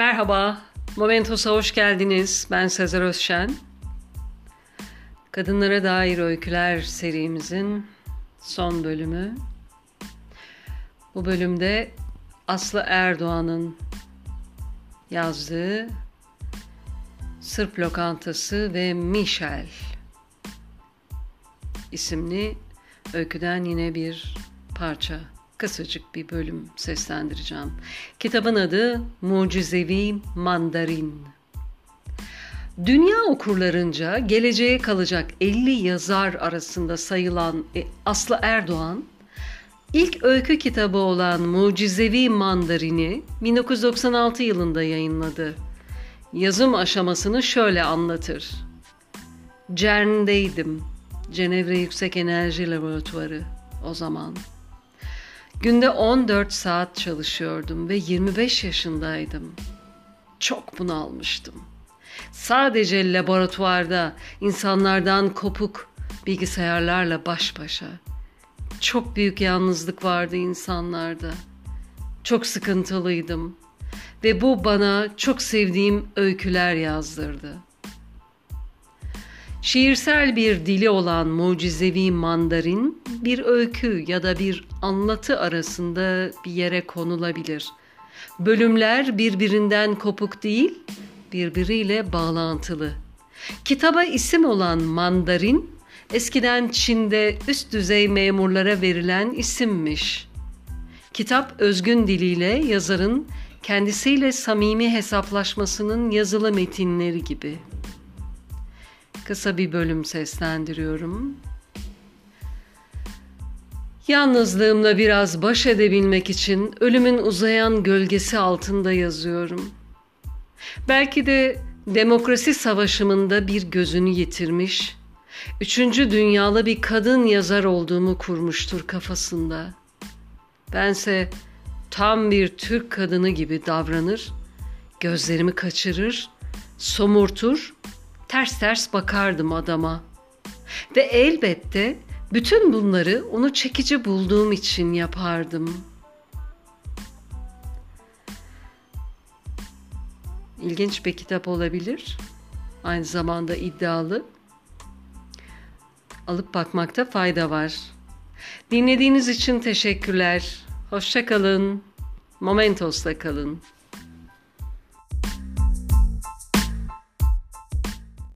Merhaba, Momentos'a hoş geldiniz. Ben Sezer Özşen. Kadınlara dair öyküler serimizin son bölümü. Bu bölümde Aslı Erdoğan'ın yazdığı Sırp Lokantası ve Michel isimli öyküden yine bir parça kısacık bir bölüm seslendireceğim. Kitabın adı Mucizevi Mandarin. Dünya okurlarınca geleceğe kalacak 50 yazar arasında sayılan e, Aslı Erdoğan, ilk öykü kitabı olan Mucizevi Mandarin'i 1996 yılında yayınladı. Yazım aşamasını şöyle anlatır. CERN'deydim, Cenevre Yüksek Enerji Laboratuvarı o zaman. Günde 14 saat çalışıyordum ve 25 yaşındaydım. Çok bunalmıştım. Sadece laboratuvarda insanlardan kopuk bilgisayarlarla baş başa. Çok büyük yalnızlık vardı insanlarda. Çok sıkıntılıydım ve bu bana çok sevdiğim öyküler yazdırdı. Şiirsel bir dili olan mucizevi mandarin bir öykü ya da bir anlatı arasında bir yere konulabilir. Bölümler birbirinden kopuk değil, birbiriyle bağlantılı. Kitaba isim olan mandarin eskiden Çin'de üst düzey memurlara verilen isimmiş. Kitap özgün diliyle yazarın kendisiyle samimi hesaplaşmasının yazılı metinleri gibi kısa bir bölüm seslendiriyorum. Yalnızlığımla biraz baş edebilmek için ölümün uzayan gölgesi altında yazıyorum. Belki de demokrasi savaşımında bir gözünü yitirmiş, üçüncü dünyalı bir kadın yazar olduğumu kurmuştur kafasında. Bense tam bir Türk kadını gibi davranır, gözlerimi kaçırır, somurtur ters ters bakardım adama. Ve elbette bütün bunları onu çekici bulduğum için yapardım. İlginç bir kitap olabilir. Aynı zamanda iddialı. Alıp bakmakta fayda var. Dinlediğiniz için teşekkürler. Hoşçakalın. Momentos'ta kalın.